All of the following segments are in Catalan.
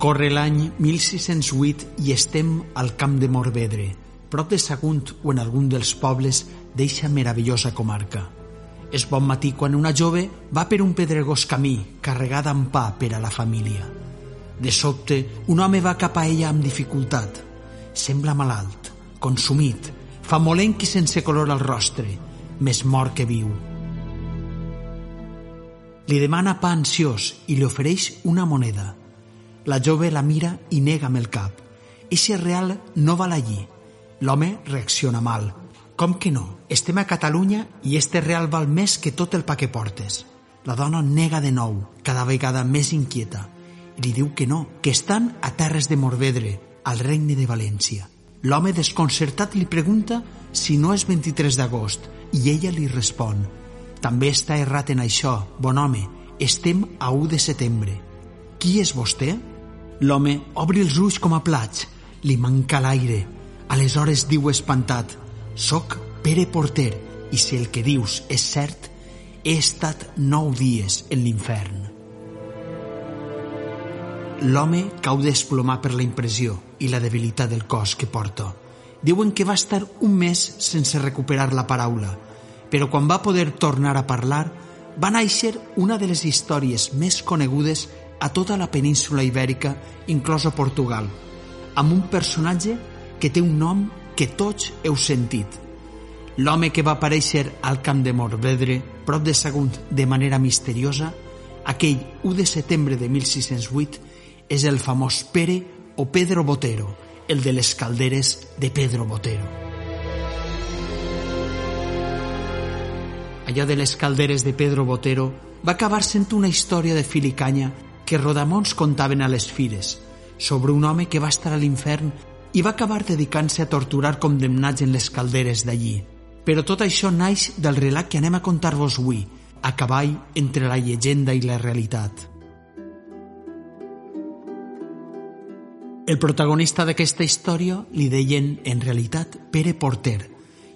Corre l'any 1608 i estem al camp de Morvedre, prop de Sagunt o en algun dels pobles d'eixa meravellosa comarca. És bon matí quan una jove va per un pedregós camí carregada amb pa per a la família. De sobte, un home va cap a ella amb dificultat. Sembla malalt, consumit, famolenc i sense color al rostre, més mort que viu. Li demana pa ansiós i li ofereix una moneda. La jove la mira i nega amb el cap. Eixe real no val allí. L'home reacciona mal. Com que no? Estem a Catalunya i este real val més que tot el pa que portes. La dona nega de nou, cada vegada més inquieta. I li diu que no, que estan a terres de Morvedre, al regne de València. L'home desconcertat li pregunta si no és 23 d'agost i ella li respon «També està errat en això, bon home, estem a 1 de setembre. Qui és vostè?» L'home obre els ulls com a plats, li manca l'aire. Aleshores diu espantat «Soc Pere Porter i si el que dius és cert, he estat nou dies en l'infern». L'home cau desplomar per la impressió i la debilitat del cos que porta. Diuen que va estar un mes sense recuperar la paraula, però quan va poder tornar a parlar va néixer una de les històries més conegudes a tota la península ibèrica, inclosa Portugal, amb un personatge que té un nom que tots heu sentit. L'home que va aparèixer al camp de Morvedre, prop de Sagunt, de manera misteriosa, aquell 1 de setembre de 1608, és el famós Pere o Pedro Botero, el de les calderes de Pedro Botero. Allò de les calderes de Pedro Botero va acabar sent una història de fil i canya que rodamons contaven a les fires, sobre un home que va estar a l'infern i va acabar dedicant-se a torturar condemnats en les calderes d'allí. Però tot això naix del relat que anem a contar-vos avui, a cavall entre la llegenda i la realitat. El protagonista d'aquesta història li deien, en realitat, Pere Porter,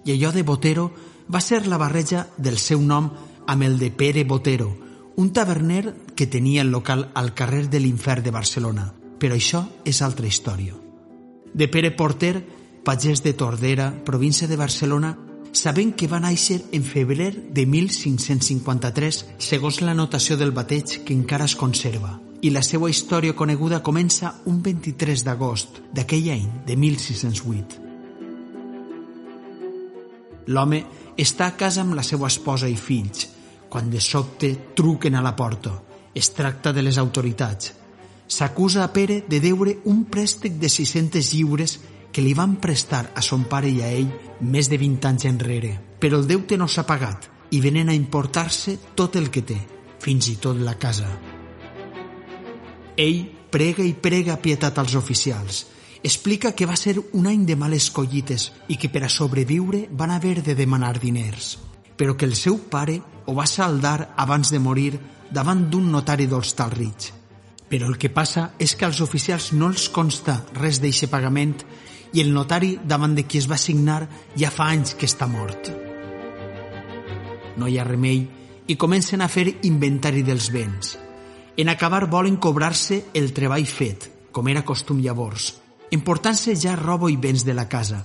i allò de Botero va ser la barreja del seu nom amb el de Pere Botero, un taverner que tenia el local al carrer de l'Infern de Barcelona. Però això és altra història. De Pere Porter, pagès de Tordera, província de Barcelona, sabent que va néixer en febrer de 1553, segons la notació del bateig que encara es conserva, i la seva història coneguda comença un 23 d'agost d'aquell any de 1608. L'home està a casa amb la seva esposa i fills, quan de sobte truquen a la porta. Es tracta de les autoritats. S'acusa a Pere de deure un préstec de 600 lliures que li van prestar a son pare i a ell més de 20 anys enrere. Però el deute no s'ha pagat i venen a importar-se tot el que té, fins i tot la casa. Ell prega i prega pietat als oficials. Explica que va ser un any de males collites i que per a sobreviure van haver de demanar diners, però que el seu pare ho va saldar abans de morir davant d'un notari d'Hostalrich. Però el que passa és que als oficials no els consta res d'eixe pagament i el notari davant de qui es va signar ja fa anys que està mort. No hi ha remei i comencen a fer inventari dels béns. En acabar volen cobrar-se el treball fet, com era costum llavors, emportant-se ja robo i béns de la casa,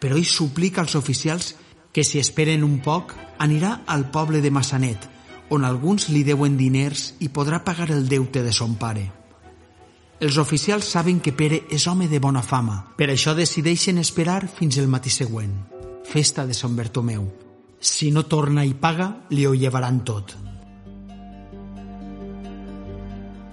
però ell suplica als oficials que si esperen un poc anirà al poble de Massanet, on alguns li deuen diners i podrà pagar el deute de son pare. Els oficials saben que Pere és home de bona fama, per això decideixen esperar fins el matí següent, festa de Sant Bertomeu. Si no torna i paga, li ho llevaran tot.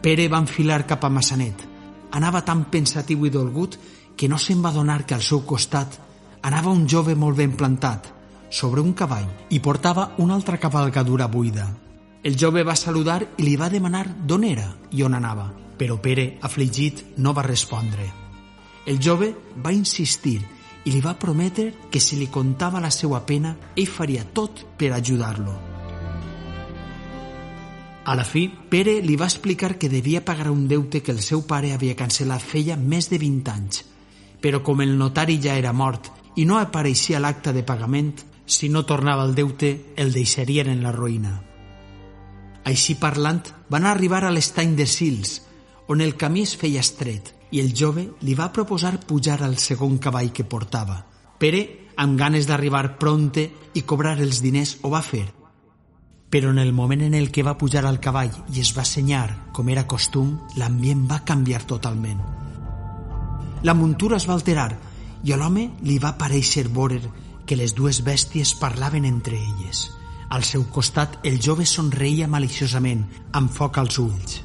Pere va enfilar cap a Massanet. Anava tan pensatiu i dolgut que no se'n va donar que al seu costat anava un jove molt ben plantat, sobre un cavall, i portava una altra cavalgadura buida. El jove va saludar i li va demanar d'on era i on anava, però Pere, afligit, no va respondre. El jove va insistir i li va prometre que si li contava la seva pena, ell faria tot per ajudar-lo. A la fi, Pere li va explicar que devia pagar un deute que el seu pare havia cancel·lat feia més de 20 anys, però com el notari ja era mort i no apareixia l'acte de pagament, si no tornava el deute, el deixarien en la ruïna. Així parlant, van arribar a l'estany de Sils, on el camí es feia estret, i el jove li va proposar pujar al segon cavall que portava. Pere, amb ganes d'arribar pronte i cobrar els diners, ho va fer. Però en el moment en el que va pujar al cavall i es va senyar, com era costum, l'ambient va canviar totalment. La muntura es va alterar i a l'home li va pareixer veure que les dues bèsties parlaven entre elles. Al seu costat, el jove somreia maliciosament, amb foc als ulls.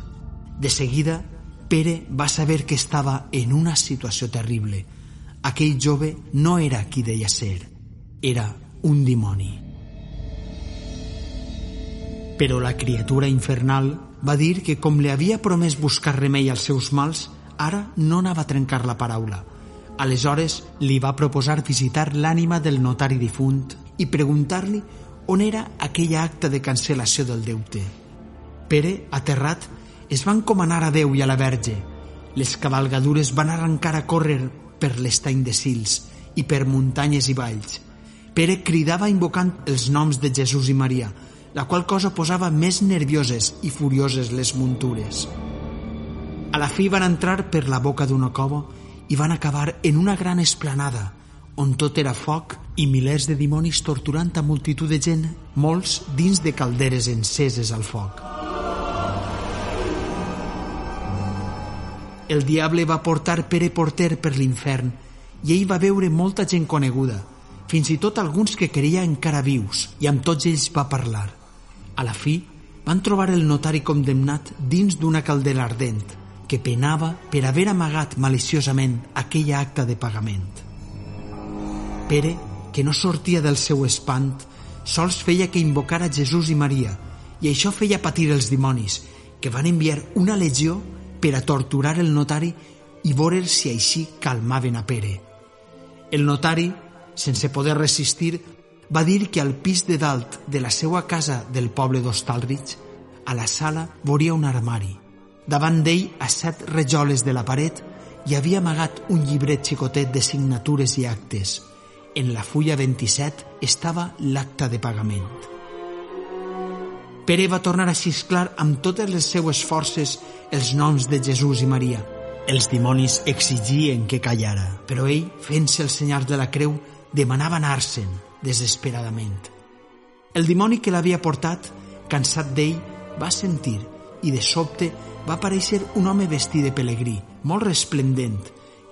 De seguida, Pere va saber que estava en una situació terrible. Aquell jove no era qui deia ser, era un dimoni. Però la criatura infernal va dir que com li havia promès buscar remei als seus mals, ara no anava a trencar la paraula. Aleshores li va proposar visitar l'ànima del notari difunt i preguntar-li on era aquella acta de cancel·lació del deute. Pere, aterrat, es van encomanar a Déu i a la Verge. Les cavalgadures van arrencar a córrer per l'estany de Sils i per muntanyes i valls. Pere cridava invocant els noms de Jesús i Maria, la qual cosa posava més nervioses i furioses les muntures. A la fi van entrar per la boca d'una cova i van acabar en una gran esplanada, on tot era foc i milers de dimonis torturant a multitud de gent, molts dins de calderes enceses al foc. el diable va portar Pere Porter per l'infern i ell va veure molta gent coneguda, fins i tot alguns que creia encara vius, i amb tots ells va parlar. A la fi, van trobar el notari condemnat dins d'una caldera ardent, que penava per haver amagat maliciosament aquella acta de pagament. Pere, que no sortia del seu espant, sols feia que invocara Jesús i Maria, i això feia patir els dimonis, que van enviar una legió per a torturar el notari i veure si així calmaven a Pere. El notari, sense poder resistir, va dir que al pis de dalt de la seva casa del poble d'Hostalrich, a la sala veuria un armari. Davant d'ell, a set rejoles de la paret, hi havia amagat un llibret xicotet de signatures i actes. En la fulla 27 estava l'acta de pagament. Pere va tornar a xisclar amb totes les seues forces els noms de Jesús i Maria. Els dimonis exigien que callara, però ell, fent-se el senyal de la creu, demanava anar-se'n desesperadament. El dimoni que l'havia portat, cansat d'ell, va sentir i de sobte va aparèixer un home vestit de pelegrí, molt resplendent,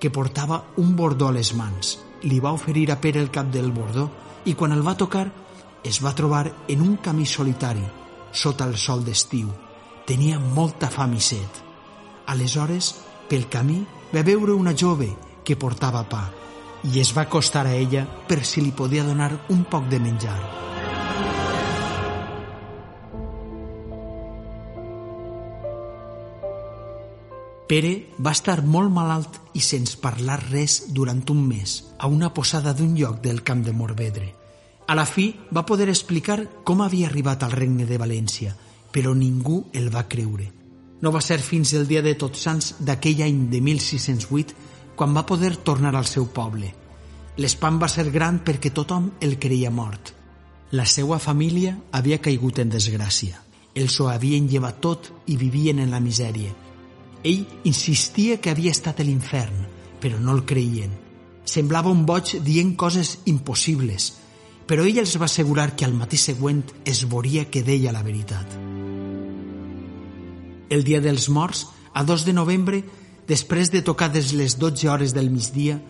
que portava un bordó a les mans. Li va oferir a Pere el cap del bordó i quan el va tocar es va trobar en un camí solitari sota el sol d'estiu. Tenia molta fam i set. Aleshores, pel camí, va veure una jove que portava pa i es va acostar a ella per si li podia donar un poc de menjar. Pere va estar molt malalt i sense parlar res durant un mes a una posada d'un lloc del camp de Morvedre. A la fi va poder explicar com havia arribat al regne de València, però ningú el va creure. No va ser fins el dia de Tots Sants d'aquell any de 1608 quan va poder tornar al seu poble. L'espant va ser gran perquè tothom el creia mort. La seva família havia caigut en desgràcia. Els ho havien llevat tot i vivien en la misèria. Ell insistia que havia estat a l'infern, però no el creien. Semblava un boig dient coses impossibles, però ell els va assegurar que al matí següent es veuria que deia la veritat. El dia dels morts, a 2 de novembre, després de tocar des les 12 hores del migdia,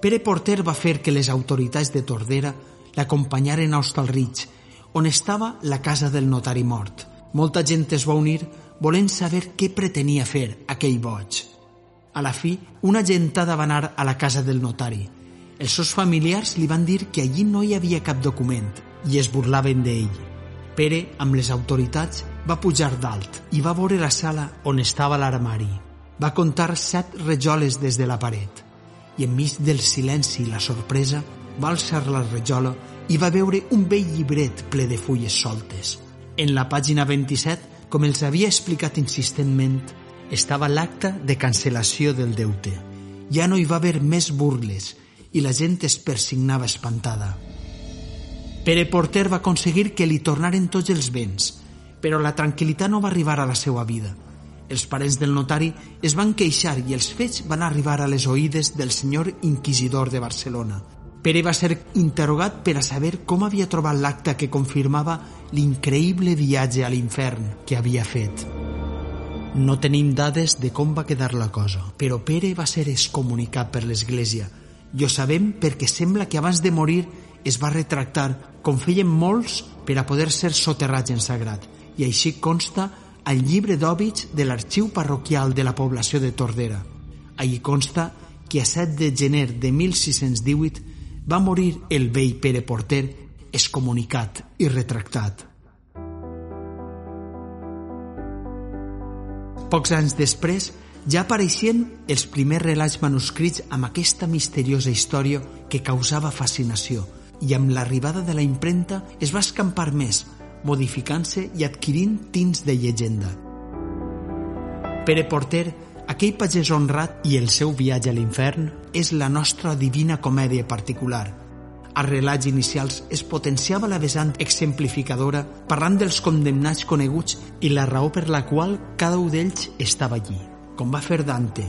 Pere Porter va fer que les autoritats de Tordera l'acompanyaren a Hostalrich, on estava la casa del notari mort. Molta gent es va unir volent saber què pretenia fer aquell boig. A la fi, una gentada va anar a la casa del notari, els seus familiars li van dir que allí no hi havia cap document i es burlaven d'ell. Pere, amb les autoritats, va pujar dalt i va veure la sala on estava l'armari. Va contar set rajoles des de la paret i enmig del silenci i la sorpresa va alçar la rajola i va veure un vell llibret ple de fulles soltes. En la pàgina 27, com els havia explicat insistentment, estava l'acta de cancel·lació del deute. Ja no hi va haver més burles i la gent es persignava espantada. Pere Porter va aconseguir que li tornaren tots els béns, però la tranquil·litat no va arribar a la seva vida. Els parents del notari es van queixar i els fets van arribar a les oïdes del senyor inquisidor de Barcelona. Pere va ser interrogat per a saber com havia trobat l'acte que confirmava l'increïble viatge a l'infern que havia fet. No tenim dades de com va quedar la cosa, però Pere va ser excomunicat per l'Església. I ho sabem perquè sembla que abans de morir es va retractar, com feien molts, per a poder ser soterrats en sagrat, i així consta al llibre d'òbits de l'arxiu parroquial de la població de Tordera. Allí consta que a 7 de gener de 1618 va morir el vell Pere Porter excomunicat i retractat. Pocs anys després ja apareixien els primers relats manuscrits amb aquesta misteriosa història que causava fascinació – i amb l'arribada de la impremta es va escampar més, modificant-se i adquirint tints de llegenda. Pere Porter, aquell pagès honrat i el seu viatge a l'infern és la nostra divina comèdia particular. Als relats inicials es potenciava la vessant exemplificadora parlant dels condemnats coneguts i la raó per la qual cada un d'ells estava allí, com va fer Dante,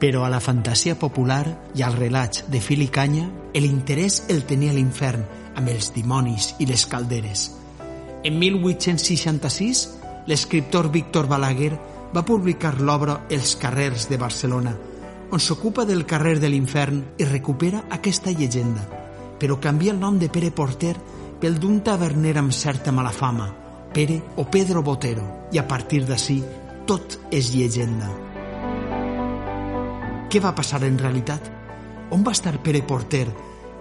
però a la fantasia popular i als relats de fil i canya l'interès el tenia l'infern amb els dimonis i les calderes. En 1866, l'escriptor Víctor Balaguer va publicar l'obra Els carrers de Barcelona, on s'ocupa del carrer de l'infern i recupera aquesta llegenda, però canvia el nom de Pere Porter pel d'un taverner amb certa mala fama, Pere o Pedro Botero, i a partir d'ací tot és llegenda. Què va passar en realitat? On va estar Pere Porter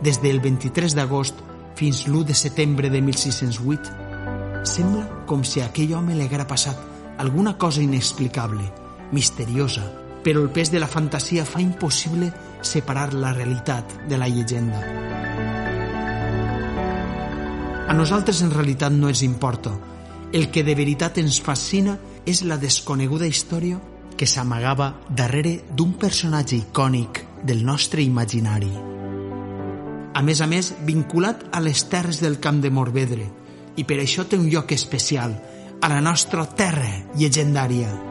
des del 23 d'agost fins l'1 de setembre de 1608? Sembla com si a aquell home li haguera passat alguna cosa inexplicable, misteriosa, però el pes de la fantasia fa impossible separar la realitat de la llegenda. A nosaltres en realitat no ens importa. El que de veritat ens fascina és la desconeguda història que s'amagava darrere d'un personatge icònic del nostre imaginari. A més a més, vinculat a les terres del Camp de Morvedre, i per això té un lloc especial a la nostra terra llegendària.